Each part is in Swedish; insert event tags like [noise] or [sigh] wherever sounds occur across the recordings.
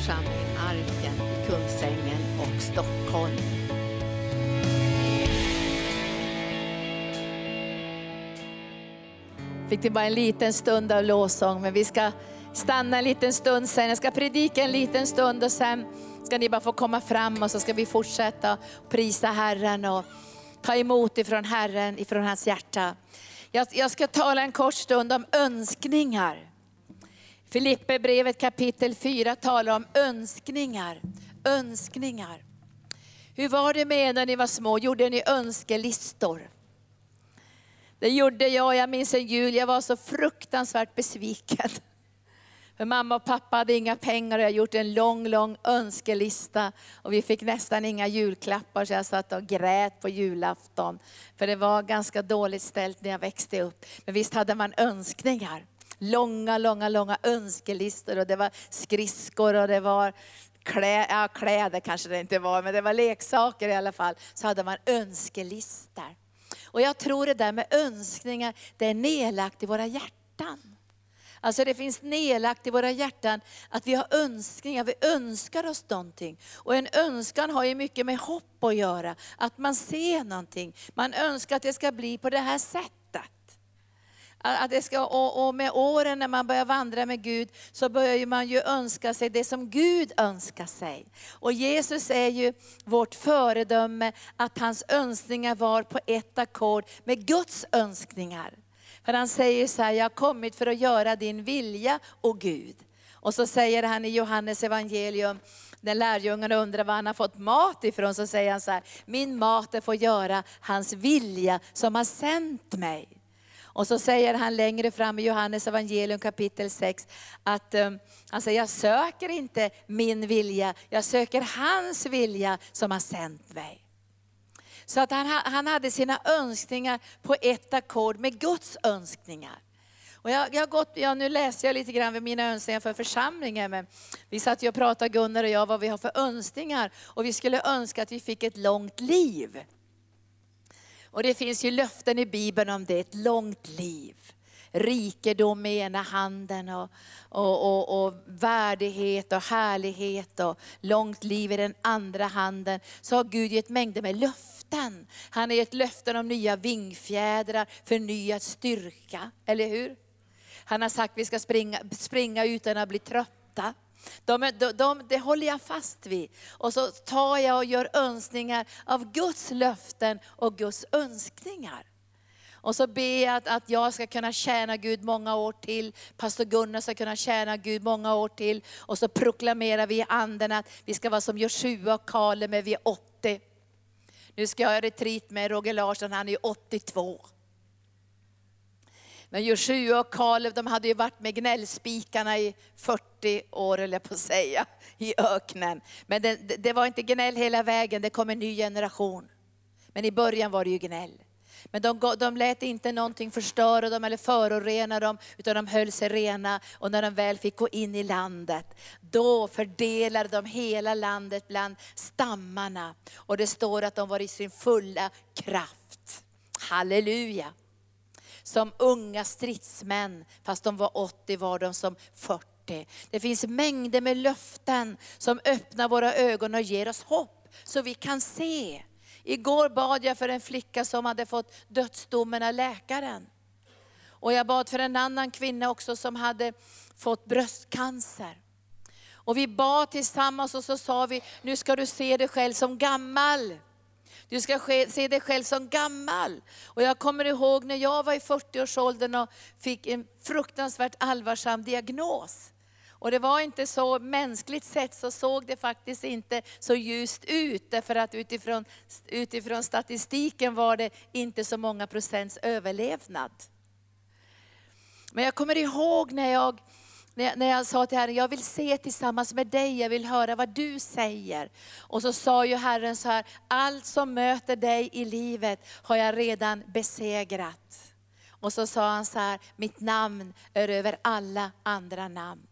församling Arken i Kungsängen och Stockholm. Fick det bara en liten stund av lovsång, men vi ska stanna en liten stund sen. Jag ska predika en liten stund och sen ska ni bara få komma fram och så ska vi fortsätta prisa Herren och ta emot ifrån Herren, ifrån hans hjärta. Jag, jag ska tala en kort stund om önskningar. Filippe brevet kapitel 4 talar om önskningar. Önskningar. Hur var det med er när ni var små? Gjorde ni önskelistor? Det gjorde jag. Jag minns en jul, jag var så fruktansvärt besviken. För mamma och pappa hade inga pengar och jag gjort en lång, lång önskelista. Och vi fick nästan inga julklappar så jag satt och grät på julafton. För det var ganska dåligt ställt när jag växte upp. Men visst hade man önskningar. Långa, långa, långa önskelistor och det var skridskor och det var klä, ja, kläder kanske det inte var, men det var leksaker i alla fall. Så hade man önskelistor. Och jag tror det där med önskningar, det är nedlagt i våra hjärtan. Alltså det finns nedlagt i våra hjärtan att vi har önskningar, vi önskar oss någonting. Och en önskan har ju mycket med hopp att göra, att man ser någonting. Man önskar att det ska bli på det här sättet. Att det ska, och, och, med åren när man börjar vandra med Gud så börjar man ju önska sig det som Gud önskar sig. Och Jesus är ju vårt föredöme, att hans önskningar var på ett ackord med Guds önskningar. För han säger så här, jag har kommit för att göra din vilja, och Gud. Och så säger han i Johannes evangelium, när lärjungarna undrar var han har fått mat ifrån, så säger han så här, min mat är att göra hans vilja som har sänt mig. Och så säger han längre fram i Johannes evangelium kapitel 6, att um, han säger, jag söker inte min vilja, jag söker hans vilja som har sänt mig. Så att han, han hade sina önskningar på ett ackord med Guds önskningar. Och jag, jag gått, ja, nu läser jag lite grann med mina önskningar för församlingen. Men vi satt ju och pratade, Gunnar och jag, vad vi har för önskningar. Och vi skulle önska att vi fick ett långt liv. Och det finns ju löften i Bibeln om det, ett långt liv. Rikedom i ena handen och, och, och, och värdighet och härlighet och långt liv i den andra handen. Så har Gud gett mängder med löften. Han har gett löften om nya vingfjädrar, förnyad styrka, eller hur? Han har sagt att vi ska springa, springa utan att bli trötta. De, de, de, det håller jag fast vid. Och så tar jag och gör önskningar av Guds löften och Guds önskningar. Och så ber jag att, att jag ska kunna tjäna Gud många år till. Pastor Gunnar ska kunna tjäna Gud många år till. Och så proklamerar vi i anden att vi ska vara som Joshua och Kaleb men vi är 80. Nu ska jag ha retreat med Roger Larsson, han är 82. Men Joshua och Kaleb de hade ju varit med gnällspikarna i 40 år, eller jag på att säga, i öknen. Men det, det var inte gnäll hela vägen, det kom en ny generation. Men i början var det ju gnäll. Men de, de lät inte någonting förstöra dem eller förorena dem, utan de höll sig rena. Och när de väl fick gå in i landet, då fördelade de hela landet bland stammarna. Och det står att de var i sin fulla kraft. Halleluja! Som unga stridsmän, fast de var 80 var de som 40. Det finns mängder med löften som öppnar våra ögon och ger oss hopp, så vi kan se. Igår bad jag för en flicka som hade fått dödsdomen av läkaren. Och jag bad för en annan kvinna också som hade fått bröstcancer. Och vi bad tillsammans och så sa vi, nu ska du se dig själv som gammal. Du ska se dig själv som gammal. Och jag kommer ihåg när jag var i 40-årsåldern och fick en fruktansvärt allvarsam diagnos. Och det var inte så, mänskligt sett så såg det faktiskt inte så ljust ut, därför att utifrån, utifrån statistiken var det inte så många procents överlevnad. Men jag kommer ihåg när jag, när jag sa till Herren, jag vill se tillsammans med dig, jag vill höra vad du säger. Och så sa ju Herren så här, allt som möter dig i livet har jag redan besegrat. Och så sa han så här, mitt namn är över alla andra namn.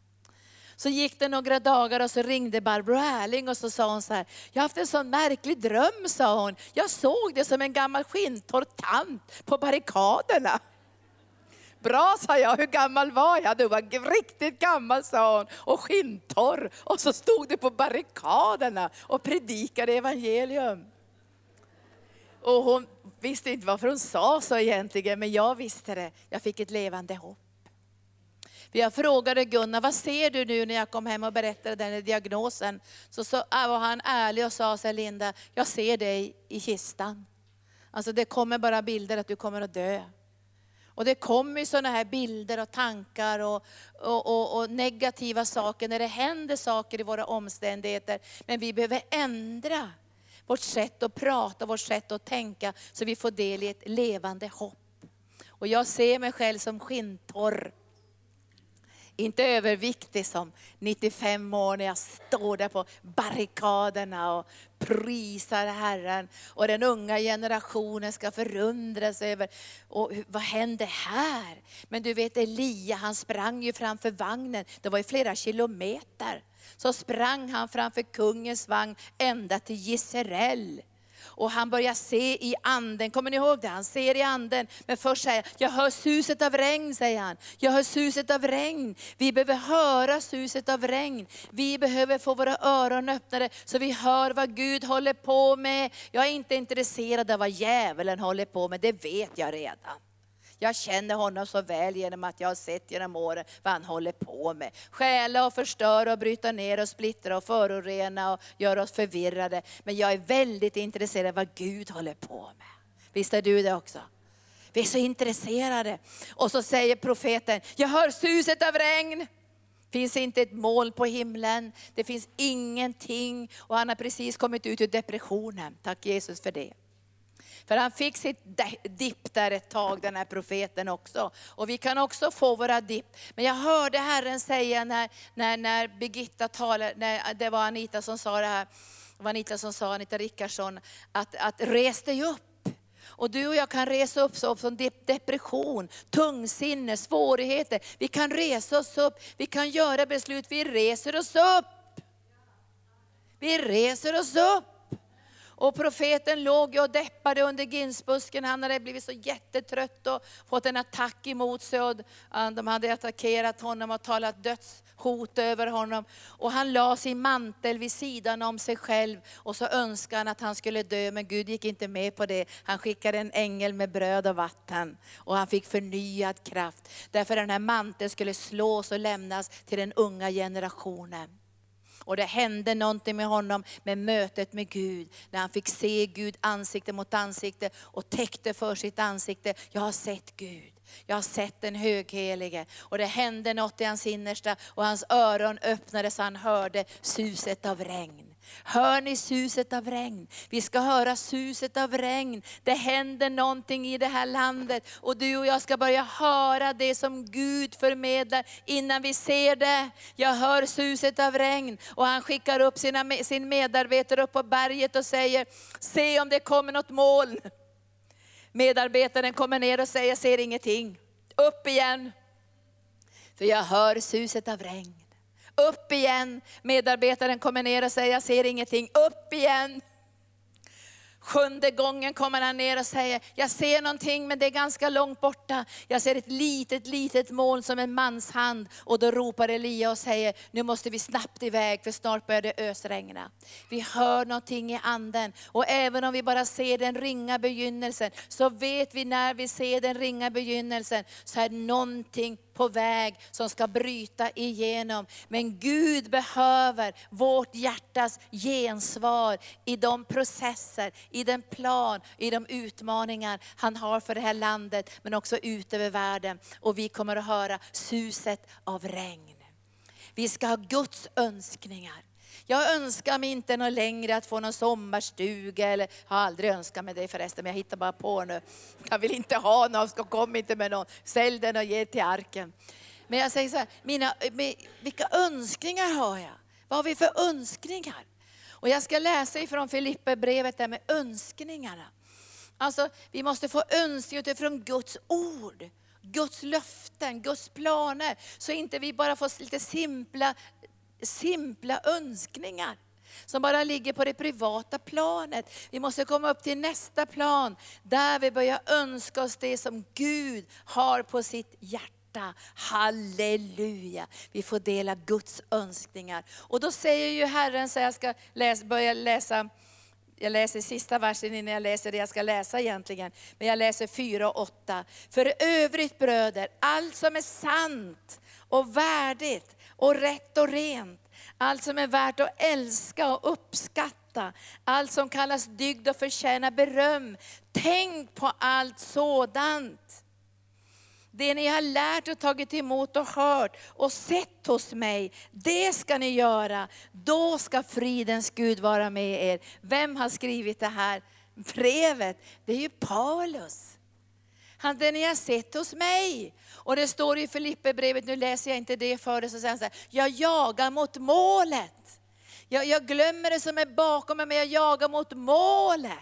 Så gick det några dagar och så ringde Barbro Erling och så sa hon så här, jag har haft en sån märklig dröm sa hon. Jag såg det som en gammal skinntorr tant på barrikaderna. Bra, sa jag. Hur gammal var jag? Du var riktigt gammal, sa hon. Och skintorr. Och så stod du på barrikaderna och predikade evangelium. Och hon visste inte varför hon sa så egentligen, men jag visste det. Jag fick ett levande hopp. För jag frågade Gunnar, vad ser du nu när jag kom hem och berättade den här diagnosen? Så, så ah, var han ärlig och sa så Linda, jag ser dig i kistan. Alltså det kommer bara bilder att du kommer att dö. Och det kommer sådana här bilder och tankar och, och, och, och, negativa saker när det händer saker i våra omständigheter. Men vi behöver ändra vårt sätt att prata, vårt sätt att tänka, så vi får del i ett levande hopp. Och jag ser mig själv som skintorr. Inte överviktig som 95 år när jag står där på barrikaderna och prisar Herren. Och den unga generationen ska förundras över, och vad händer här? Men du vet Elia, han sprang ju framför vagnen, det var ju flera kilometer så sprang han framför kungens vagn ända till Gisrael. Och han börjar se i anden, kommer ni ihåg det? Han ser i anden. Men först säger han, jag hör suset av regn, säger han. Jag hör suset av regn. Vi behöver höra suset av regn. Vi behöver få våra öron öppnade så vi hör vad Gud håller på med. Jag är inte intresserad av vad djävulen håller på med, det vet jag redan. Jag känner honom så väl genom att jag har sett genom åren vad han håller på med. Stjäla och förstöra och bryta ner och splittra och förorena och göra oss förvirrade. Men jag är väldigt intresserad av vad Gud håller på med. Visst är du det också? Vi är så intresserade. Och så säger profeten, jag hör suset av regn. Det finns inte ett moln på himlen, det finns ingenting. Och han har precis kommit ut ur depressionen. Tack Jesus för det. För han fick sitt dipp där ett tag, den här profeten också. Och vi kan också få våra dipp. Men jag hörde Herren säga när, när, när Birgitta talade, när det var Anita som sa det här, det var Anita som sa, Anita Rickardsson, att, att res dig upp. Och du och jag kan resa upp oss från depression, tungsinne, svårigheter. Vi kan resa oss upp, vi kan göra beslut, vi reser oss upp. Vi reser oss upp. Och profeten låg och deppade under ginsbusken. Han hade blivit så jättetrött och fått en attack emot sig. Och eh, de hade attackerat honom och talat dödshot över honom. Och han la sin mantel vid sidan om sig själv och så önskade han att han skulle dö. Men Gud gick inte med på det. Han skickade en ängel med bröd och vatten. Och han fick förnyad kraft. Därför den här manteln skulle slås och lämnas till den unga generationen. Och det hände någonting med honom med mötet med Gud. När han fick se Gud ansikte mot ansikte och täckte för sitt ansikte. Jag har sett Gud. Jag har sett den höghelige. Och det hände något i hans innersta och hans öron öppnades så han hörde suset av regn. Hör ni suset av regn? Vi ska höra suset av regn. Det händer någonting i det här landet och du och jag ska börja höra det som Gud förmedlar innan vi ser det. Jag hör suset av regn och han skickar upp sina, sin medarbetare upp på berget och säger, se om det kommer något moln. Medarbetaren kommer ner och säger, jag ser ingenting. Upp igen. För jag hör suset av regn. Upp igen. Medarbetaren kommer ner och säger, jag ser ingenting. Upp igen. Sjunde gången kommer han ner och säger, jag ser någonting men det är ganska långt borta. Jag ser ett litet, litet moln som en mans hand. Och då ropar Elia och säger, nu måste vi snabbt iväg för snart börjar det ösregna. Vi hör någonting i anden. Och även om vi bara ser den ringa begynnelsen, så vet vi när vi ser den ringa begynnelsen, så är det någonting på väg som ska bryta igenom. Men Gud behöver vårt hjärtas gensvar i de processer, i den plan, i de utmaningar han har för det här landet, men också ut över världen. Och vi kommer att höra suset av regn. Vi ska ha Guds önskningar. Jag önskar mig inte något längre att få någon sommarstuga, eller jag har aldrig önskat mig det förresten, men jag hittar bara på nu. Jag vill inte ha någon, så kom inte med någon. Sälj den och ge till arken. Men jag säger så här, mina, vilka önskningar har jag? Vad har vi för önskningar? Och jag ska läsa ifrån Filipperbrevet där med önskningarna. Alltså, vi måste få önskningar utifrån Guds ord. Guds löften, Guds planer. Så inte vi bara får lite simpla simpla önskningar. som bara ligger på det privata planet. Vi måste komma upp till nästa plan, där vi börjar önska oss det som Gud har på sitt hjärta. Halleluja! Vi får dela Guds önskningar. Och då säger ju Herren, så jag ska läsa, börja läsa, jag läser sista versen innan jag läser det jag ska läsa egentligen. Men jag läser 4 och 8. För övrigt bröder, allt som är sant och värdigt och rätt och rent, allt som är värt att älska och uppskatta, allt som kallas dygd och förtjänar beröm. Tänk på allt sådant. Det ni har lärt och tagit emot och hört och sett hos mig, det ska ni göra. Då ska fridens Gud vara med er. Vem har skrivit det här brevet? Det är ju Paulus. Han, det ni har sett hos mig. Och det står i Filipperbrevet, nu läser jag inte det för dig, så säger han så här, jag jagar mot målet. Jag, jag glömmer det som är bakom mig, men jag jagar mot målet.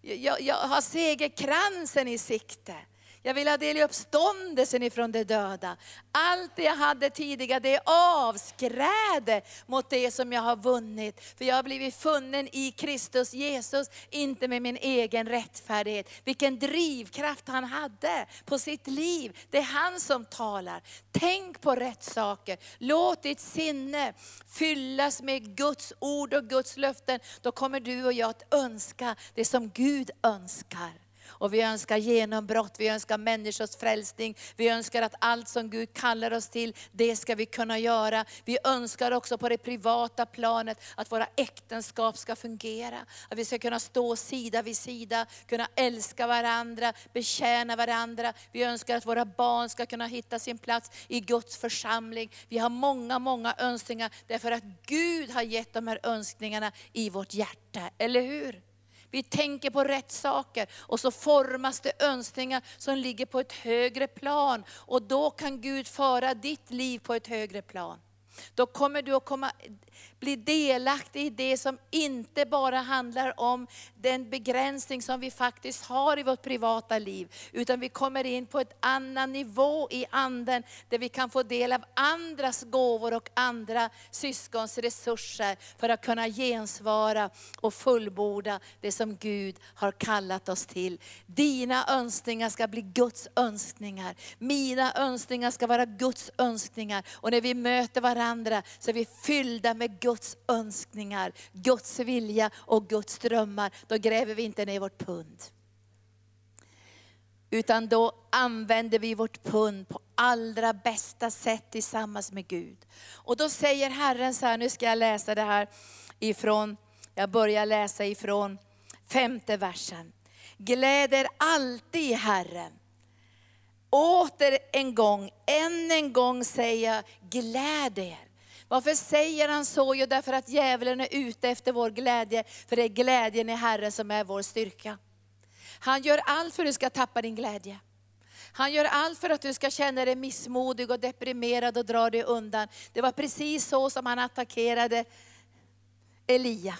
Jag, jag, jag har segerkransen i sikte. Jag vill ha del i uppståndelsen ifrån de döda. Allt det jag hade tidigare, det är avskräde mot det som jag har vunnit. För jag har blivit funnen i Kristus Jesus, inte med min egen rättfärdighet. Vilken drivkraft han hade på sitt liv. Det är han som talar. Tänk på rätt saker. Låt ditt sinne fyllas med Guds ord och Guds löften. Då kommer du och jag att önska det som Gud önskar. Och vi önskar genombrott, vi önskar människors frälsning. Vi önskar att allt som Gud kallar oss till, det ska vi kunna göra. Vi önskar också på det privata planet att våra äktenskap ska fungera. Att vi ska kunna stå sida vid sida, kunna älska varandra, betjäna varandra. Vi önskar att våra barn ska kunna hitta sin plats i Guds församling. Vi har många, många önskningar därför att Gud har gett de här önskningarna i vårt hjärta, eller hur? Vi tänker på rätt saker och så formas det önskningar som ligger på ett högre plan. Och då kan Gud föra ditt liv på ett högre plan. Då kommer du att komma, bli delaktig i det som inte bara handlar om den begränsning som vi faktiskt har i vårt privata liv. Utan vi kommer in på ett annan nivå i anden, där vi kan få del av andras gåvor och andra syskons resurser för att kunna gensvara och fullborda det som Gud har kallat oss till. Dina önskningar ska bli Guds önskningar. Mina önskningar ska vara Guds önskningar. Och när vi möter varandra så är vi fyllda med Guds önskningar, Guds vilja och Guds drömmar. Då gräver vi inte ner vårt pund. Utan då använder vi vårt pund på allra bästa sätt tillsammans med Gud. Och då säger Herren så här, nu ska jag läsa det här ifrån, jag börjar läsa ifrån femte versen. Gläder alltid i Herren. Åter en gång, än en gång säger jag, gläd er. Varför säger han så? Jo, därför att djävulen är ute efter vår glädje, för det är glädjen i Herren som är vår styrka. Han gör allt för att du ska tappa din glädje. Han gör allt för att du ska känna dig missmodig och deprimerad och dra dig undan. Det var precis så som han attackerade Elia.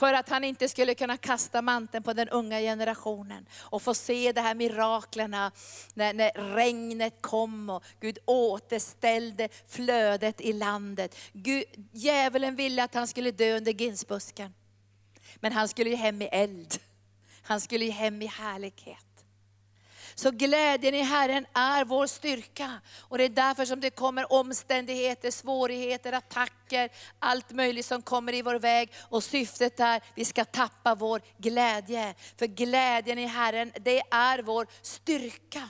För att han inte skulle kunna kasta manteln på den unga generationen och få se de här miraklerna när, när regnet kom och Gud återställde flödet i landet. Gud, djävulen ville att han skulle dö under ginsbusken. Men han skulle ju hem i eld. Han skulle ju hem i härlighet. Så glädjen i Herren är vår styrka. Och det är därför som det kommer omständigheter, svårigheter, attacker, allt möjligt som kommer i vår väg. Och syftet är att vi ska tappa vår glädje. För glädjen i Herren, det är vår styrka.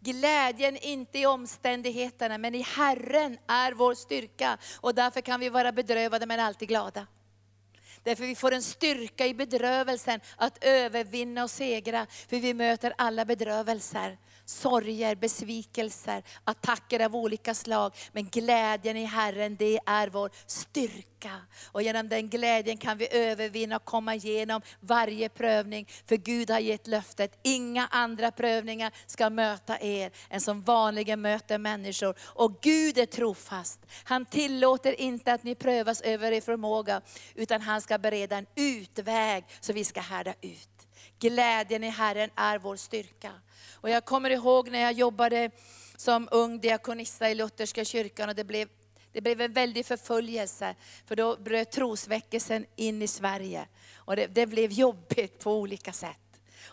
Glädjen inte i omständigheterna, men i Herren är vår styrka. Och därför kan vi vara bedrövade men alltid glada. Därför vi får en styrka i bedrövelsen att övervinna och segra. För vi möter alla bedrövelser sorger, besvikelser, attacker av olika slag. Men glädjen i Herren, det är vår styrka. Och genom den glädjen kan vi övervinna och komma igenom varje prövning. För Gud har gett löftet, inga andra prövningar ska möta er än som vanligen möter människor. Och Gud är trofast. Han tillåter inte att ni prövas över er förmåga, utan han ska bereda en utväg så vi ska härda ut. Glädjen i Herren är vår styrka. Och jag kommer ihåg när jag jobbade som ung diakonissa i Lutherska kyrkan och det blev Det blev en väldig förföljelse, för då bröt trosväckelsen in i Sverige. Och det, det blev jobbigt på olika sätt.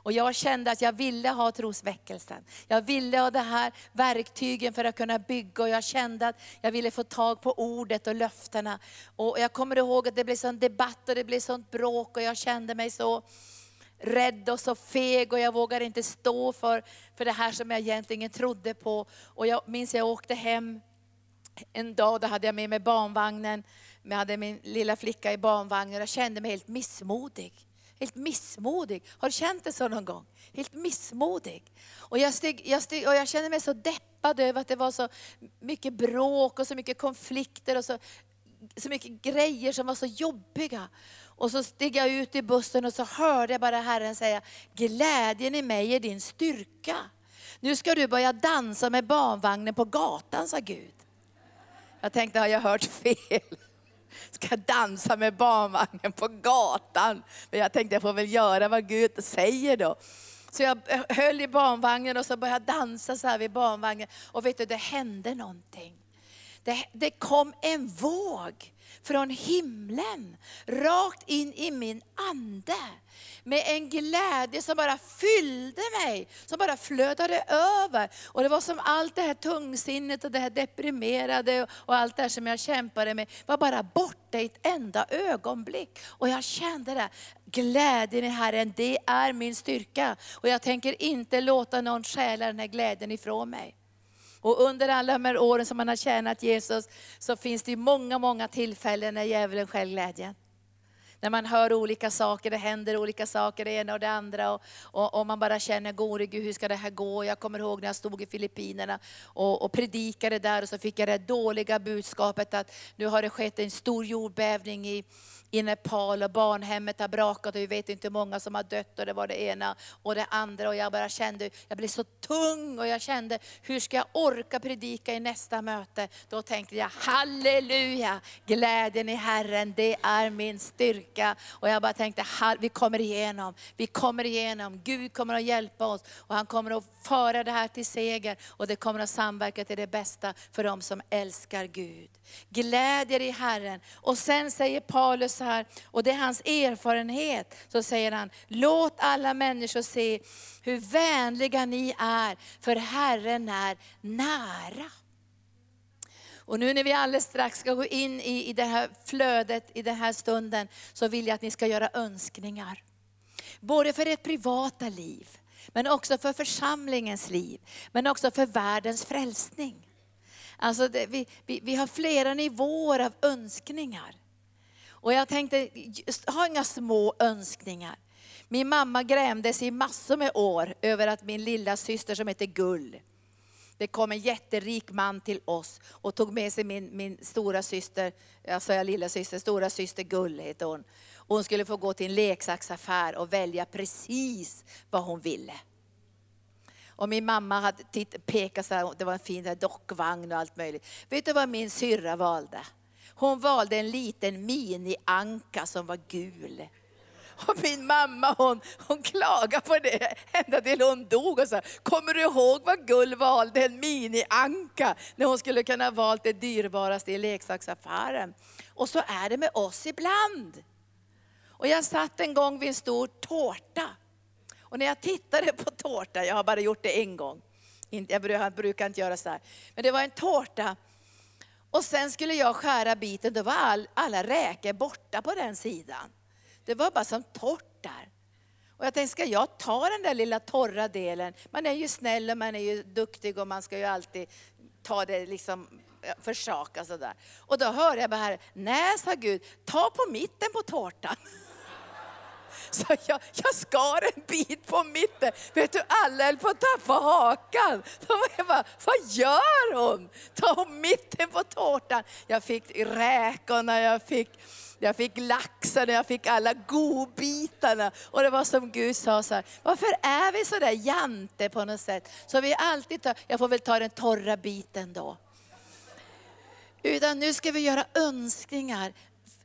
Och jag kände att jag ville ha trosväckelsen. Jag ville ha det här verktygen för att kunna bygga och jag kände att jag ville få tag på ordet och löftena. Och jag kommer ihåg att det blev sån debatt och det blev sånt bråk och jag kände mig så rädd och så feg och jag vågar inte stå för, för det här som jag egentligen trodde på. Och jag minns jag åkte hem en dag, då hade jag med mig barnvagnen, jag hade min lilla flicka i barnvagnen och jag kände mig helt missmodig. Helt missmodig. Har du känt det så någon gång? Helt missmodig. Och jag, steg, jag, steg, och jag kände mig så deppad över att det var så mycket bråk och så mycket konflikter och så, så mycket grejer som var så jobbiga. Och så steg jag ut i bussen och så hörde jag bara Herren säga, glädjen i mig är din styrka. Nu ska du börja dansa med barnvagnen på gatan, sa Gud. Jag tänkte, har jag hört fel? Ska jag dansa med barnvagnen på gatan? Men jag tänkte, jag får väl göra vad Gud säger då. Så jag höll i barnvagnen och så började jag dansa så här vid barnvagnen. Och vet du, det hände någonting. Det, det kom en våg från himlen, rakt in i min ande. Med en glädje som bara fyllde mig, som bara flödade över. Och det var som allt det här tungsinnet och det här deprimerade och allt det här som jag kämpade med, var bara borta i ett enda ögonblick. Och jag kände det, glädjen i Herren, det är min styrka. Och jag tänker inte låta någon stjäla den här glädjen ifrån mig. Och under alla de här åren som man har tjänat Jesus, så finns det många, många tillfällen när djävulen skäl glädjen. När man hör olika saker, det händer olika saker, det ena och det andra. Och, och, och man bara känner, gode Gud, hur ska det här gå? Jag kommer ihåg när jag stod i Filippinerna och, och predikade där och så fick jag det dåliga budskapet att nu har det skett en stor jordbävning i, i Nepal och barnhemmet har brakat och vi vet inte hur många som har dött och det var det ena och det andra. Och jag bara kände, jag blev så tung och jag kände, hur ska jag orka predika i nästa möte? Då tänkte jag, halleluja, glädjen i Herren, det är min styrka. Och jag bara tänkte, vi kommer igenom, vi kommer igenom. Gud kommer att hjälpa oss och han kommer att föra det här till seger och det kommer att samverka till det bästa för dem som älskar Gud. Glädjer i Herren. Och sen säger Paulus så här, och det är hans erfarenhet, så säger han, låt alla människor se hur vänliga ni är, för Herren är nära. Och nu när vi alldeles strax ska gå in i, i det här flödet, i den här stunden, så vill jag att ni ska göra önskningar. Både för ert privata liv, men också för församlingens liv, men också för världens frälsning. Alltså det, vi, vi, vi har flera nivåer av önskningar. Och jag tänkte, ha inga små önskningar. Min mamma grämdes i massor med år över att min lilla syster som heter Gull, det kom en jätterik man till oss och tog med sig min, min stora syster, alltså jag lilla syster, stora syster Gull heter hon. Och hon skulle få gå till en leksaksaffär och välja precis vad hon ville. Och min mamma hade titt, pekat så här, det var en fin dockvagn och allt möjligt. Vet du vad min syrra valde? Hon valde en liten mini-anka som var gul. Och min mamma hon, hon klagade på det ända till hon dog och sa, kommer du ihåg vad Gull valde en mini-anka när hon skulle kunna valt det dyrbaraste i leksaksaffären. Och så är det med oss ibland. Och jag satt en gång vid en stor tårta och när jag tittade på tårta, jag har bara gjort det en gång, jag brukar inte göra så här. Men det var en tårta och sen skulle jag skära biten, då var all, alla räkor borta på den sidan. Det var bara som torrt där. Och jag tänkte, ska jag ta den där lilla torra delen? Man är ju snäll och man är ju duktig och man ska ju alltid ta det liksom försaka sådär. Och då hörde jag bara, nej sa Gud, ta på mitten på tårtan. [laughs] Så jag, jag skar en bit på mitten. Vet du, alla höll på att tappa hakan. [laughs] De var bara, vad gör hon? Tar hon mitten på tårtan? Jag fick räkorna, jag fick jag fick laxen jag fick alla godbitarna. Och det var som Gud sa så här, varför är vi så där jante på något sätt? Så vi alltid tar, jag får väl ta den torra biten då. Utan nu ska vi göra önskningar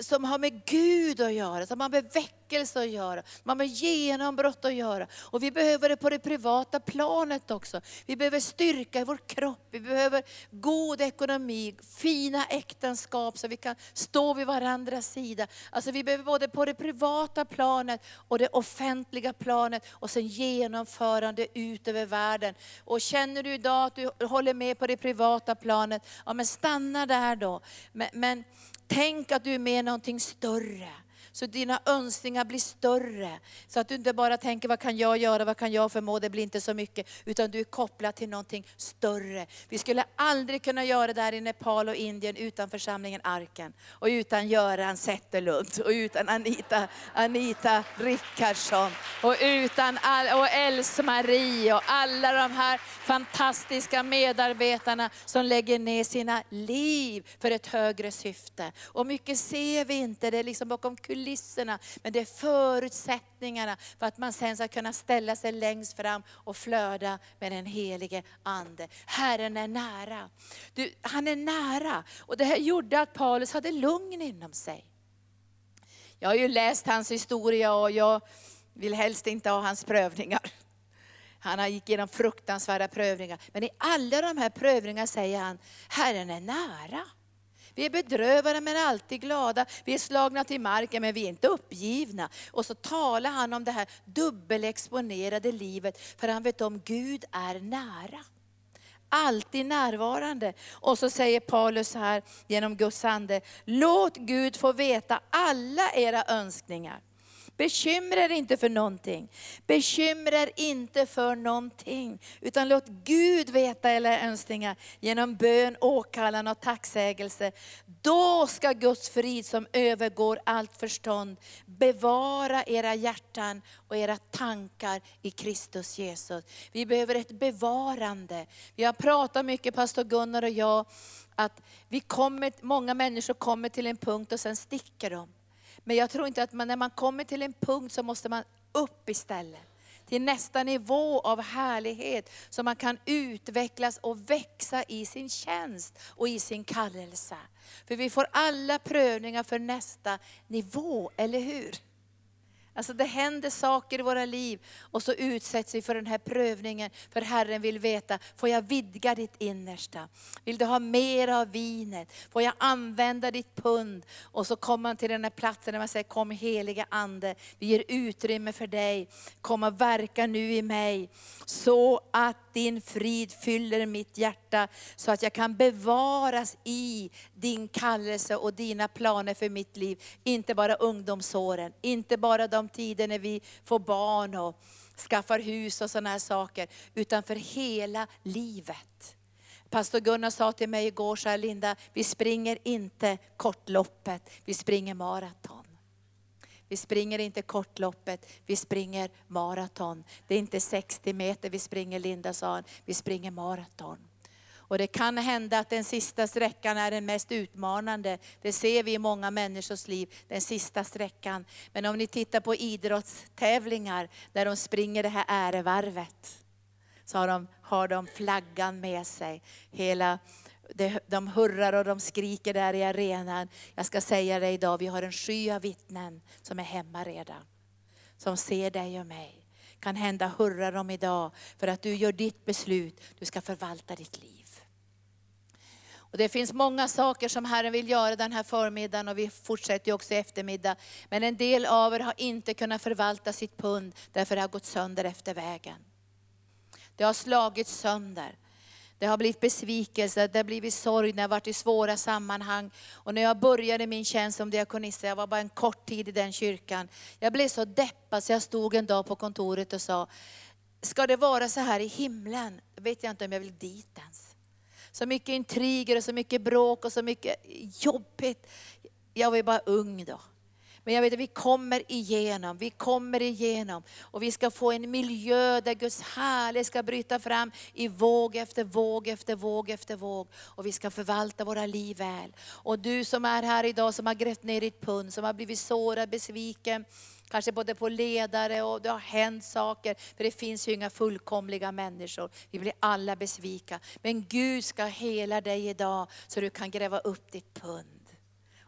som har med Gud att göra, som har med väckelse att göra. som har med genombrott att göra. Och vi behöver det på det privata planet också. Vi behöver styrka i vår kropp, vi behöver god ekonomi, fina äktenskap så vi kan stå vid varandras sida. Alltså vi behöver både på det privata planet och det offentliga planet och sen genomförande ut över världen. Och känner du idag att du håller med på det privata planet, ja men stanna där då. Men, men tänk att du är med i någonting större. Så dina önskningar blir större. Så att du inte bara tänker, vad kan jag göra, vad kan jag förmå, det blir inte så mycket. Utan du är kopplad till någonting större. Vi skulle aldrig kunna göra det här i Nepal och Indien utan församlingen Arken. Och utan Göran Zetterlund och utan Anita, Anita Rickardsson. Och utan all, och Else-Marie och alla de här fantastiska medarbetarna som lägger ner sina liv för ett högre syfte. Och mycket ser vi inte, det är liksom bakom kulisserna kulisserna, men det är förutsättningarna för att man sen ska kunna ställa sig längst fram och flöda med den helige Ande. Herren är nära. Du, han är nära. Och det här gjorde att Paulus hade lugn inom sig. Jag har ju läst hans historia och jag vill helst inte ha hans prövningar. Han gick igenom fruktansvärda prövningar. Men i alla de här prövningarna säger han, Herren är nära. Vi är bedrövade men alltid glada. Vi är slagna till marken men vi är inte uppgivna. Och så talar han om det här dubbelexponerade livet, för han vet om Gud är nära. Alltid närvarande. Och så säger Paulus här genom Guds ande, låt Gud få veta alla era önskningar. Bekymra er inte för någonting. Bekymra er inte för någonting. Utan låt Gud veta era önskningar genom bön, åkallan och tacksägelse. Då ska Guds frid som övergår allt förstånd bevara era hjärtan och era tankar i Kristus Jesus. Vi behöver ett bevarande. Vi har pratat mycket, pastor Gunnar och jag, att vi kommer, många människor kommer till en punkt och sen sticker de. Men jag tror inte att man, när man kommer till en punkt så måste man upp istället. Till nästa nivå av härlighet, så man kan utvecklas och växa i sin tjänst och i sin kallelse. För vi får alla prövningar för nästa nivå, eller hur? Alltså det händer saker i våra liv och så utsätts vi för den här prövningen. För Herren vill veta, får jag vidga ditt innersta? Vill du ha mer av vinet? Får jag använda ditt pund? Och så kommer man till den här platsen där man säger, kom heliga Ande, vi ger utrymme för dig. Kom och verka nu i mig. Så att din frid fyller mitt hjärta. Så att jag kan bevaras i din kallelse och dina planer för mitt liv. Inte bara ungdomsåren, inte bara de tider när vi får barn och skaffar hus och sådana här saker, utan för hela livet. Pastor Gunnar sa till mig igår, så här, Linda, vi springer inte kortloppet, vi springer maraton. Vi springer inte kortloppet, vi springer maraton. Det är inte 60 meter vi springer Linda sa han, vi springer maraton. Och det kan hända att den sista sträckan är den mest utmanande. Det ser vi i många människors liv, den sista sträckan. Men om ni tittar på idrottstävlingar där de springer det här ärevarvet, så har de, har de flaggan med sig. Hela, de hurrar och de skriker där i arenan. Jag ska säga det idag, vi har en sky av vittnen som är hemma redan. Som ser dig och mig. Kan hända hurrar de idag för att du gör ditt beslut, du ska förvalta ditt liv. Och det finns många saker som Herren vill göra den här förmiddagen och vi fortsätter också i eftermiddag. Men en del av er har inte kunnat förvalta sitt pund därför det har gått sönder efter vägen. Det har slagits sönder. Det har blivit besvikelse, det har blivit sorg, det har varit i svåra sammanhang. Och när jag började min tjänst som diakonissa, jag var bara en kort tid i den kyrkan. Jag blev så deppad så jag stod en dag på kontoret och sa, ska det vara så här i himlen? Då vet jag inte om jag vill dit ens. Så mycket intriger och så mycket bråk och så mycket jobbigt. Jag var bara ung då. Men jag vet att vi kommer igenom, vi kommer igenom. Och vi ska få en miljö där Guds härlighet ska bryta fram i våg efter våg efter våg efter våg. Och vi ska förvalta våra liv väl. Och du som är här idag som har grävt ner ditt pund, som har blivit sårad, besviken, kanske både på ledare och det har hänt saker. För det finns ju inga fullkomliga människor. Vi blir alla besvika. Men Gud ska hela dig idag så du kan gräva upp ditt pund.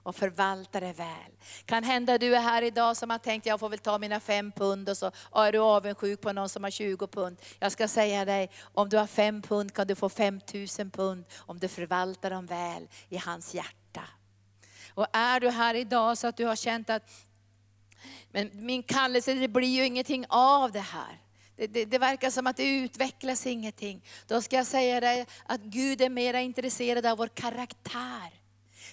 och förvalta det väl. Kan hända du är här idag som har tänkt, jag får väl ta mina fem pund och så är du avundsjuk på någon som har 20 pund. Jag ska säga dig, om du har fem pund kan du få 5000 pund om du förvaltar dem väl i hans hjärta. Och är du här idag så att du har känt att men min kallelse, det blir ju ingenting av det här. Det, det, det, verkar som att det utvecklas ingenting. Då ska jag säga dig att Gud är mer intresserad av vår karaktär.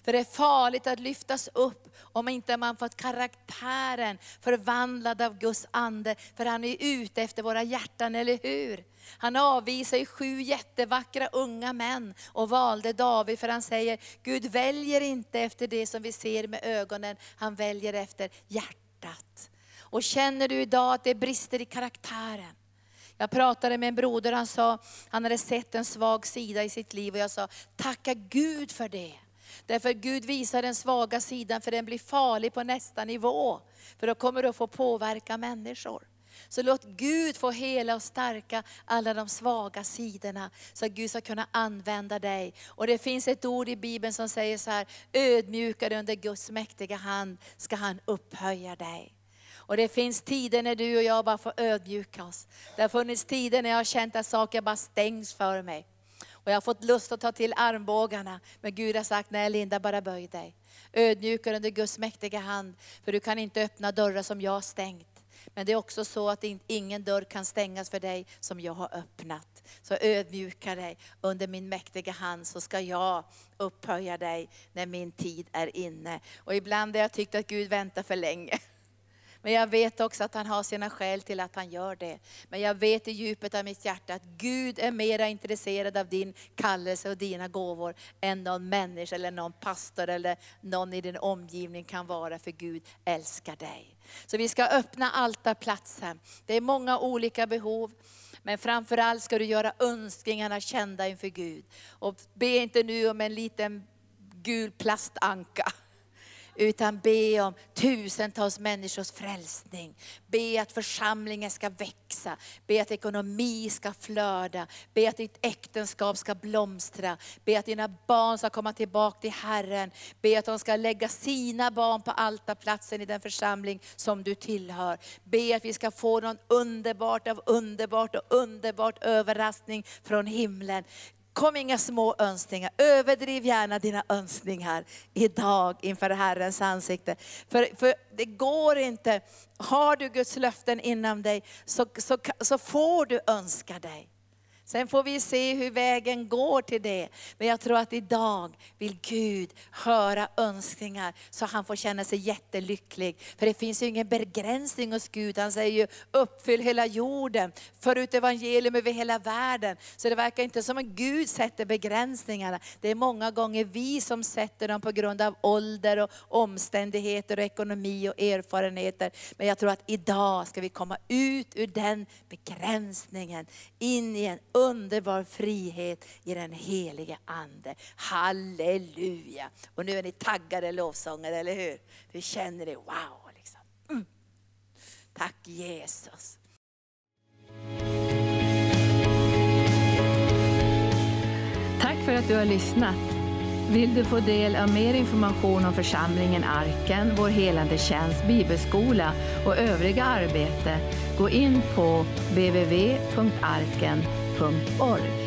För det är farligt att lyftas upp om inte man fått karaktären förvandlad av Guds ande. För han är ute efter våra hjärtan, eller hur? Han avvisar sju jättevackra unga män och valde David för han säger, Gud väljer inte efter det som vi ser med ögonen, han väljer efter hjärtat. Och känner du idag att det brister i karaktären? Jag pratade med en broder, han sa, han hade sett en svag sida i sitt liv och jag sa, tacka Gud för det. Därför Gud visar den svaga sidan för den blir farlig på nästa nivå. För då kommer du att få påverka människor. Så låt Gud få hela och stärka alla de svaga sidorna, så att Gud ska kunna använda dig. Och det finns ett ord i Bibeln som säger så här, ödmjukare under Guds mäktiga hand ska han upphöja dig. Och det finns tider när du och jag bara får ödmjuka oss. Det har funnits tider när jag har känt att saker bara stängs för mig. Och jag har fått lust att ta till armbågarna. Men Gud har sagt, nej Linda bara böj dig. Ödmjukare under Guds mäktiga hand. För du kan inte öppna dörrar som jag har stängt. Men det är också så att ingen dörr kan stängas för dig som jag har öppnat. Så ödmjuka dig under min mäktiga hand så ska jag upphöja dig när min tid är inne. Och ibland har jag tyckt att Gud väntar för länge. Men jag vet också att han har sina skäl till att han gör det. Men jag vet i djupet av mitt hjärta att Gud är mera intresserad av din kallelse och dina gåvor än någon människa eller någon pastor eller någon i din omgivning kan vara. För Gud älskar dig. Så vi ska öppna altarplatsen. Det är många olika behov. Men framförallt ska du göra önskningarna kända inför Gud. Och be inte nu om en liten gul plastanka utan be om tusentals människors frälsning. Be att församlingen ska växa, be att ekonomi ska flöda, be att ditt äktenskap ska blomstra, be att dina barn ska komma tillbaka till Herren, be att de ska lägga sina barn på altarplatsen i den församling som du tillhör. Be att vi ska få någon underbart av underbart och underbart överraskning från himlen. Kom inga små önskningar, överdriv gärna dina önskningar idag inför Herrens ansikte. För, för det går inte, har du Guds löften inom dig så, så, så får du önska dig. Sen får vi se hur vägen går till det. Men jag tror att idag vill Gud höra önskningar så han får känna sig jättelycklig. För det finns ju ingen begränsning hos Gud. Han säger ju uppfyll hela jorden, för ut evangelium över hela världen. Så det verkar inte som att Gud sätter begränsningarna. Det är många gånger vi som sätter dem på grund av ålder och omständigheter och ekonomi och erfarenheter. Men jag tror att idag ska vi komma ut ur den begränsningen, in i en underbar frihet i den helige Ande. Halleluja! Och nu är ni taggade lovsångare, eller hur? Vi känner det, wow! Liksom. Mm. Tack Jesus. Tack för att du har lyssnat. Vill du få del av mer information om församlingen Arken, vår helande tjänst, bibelskola och övriga arbete, gå in på from.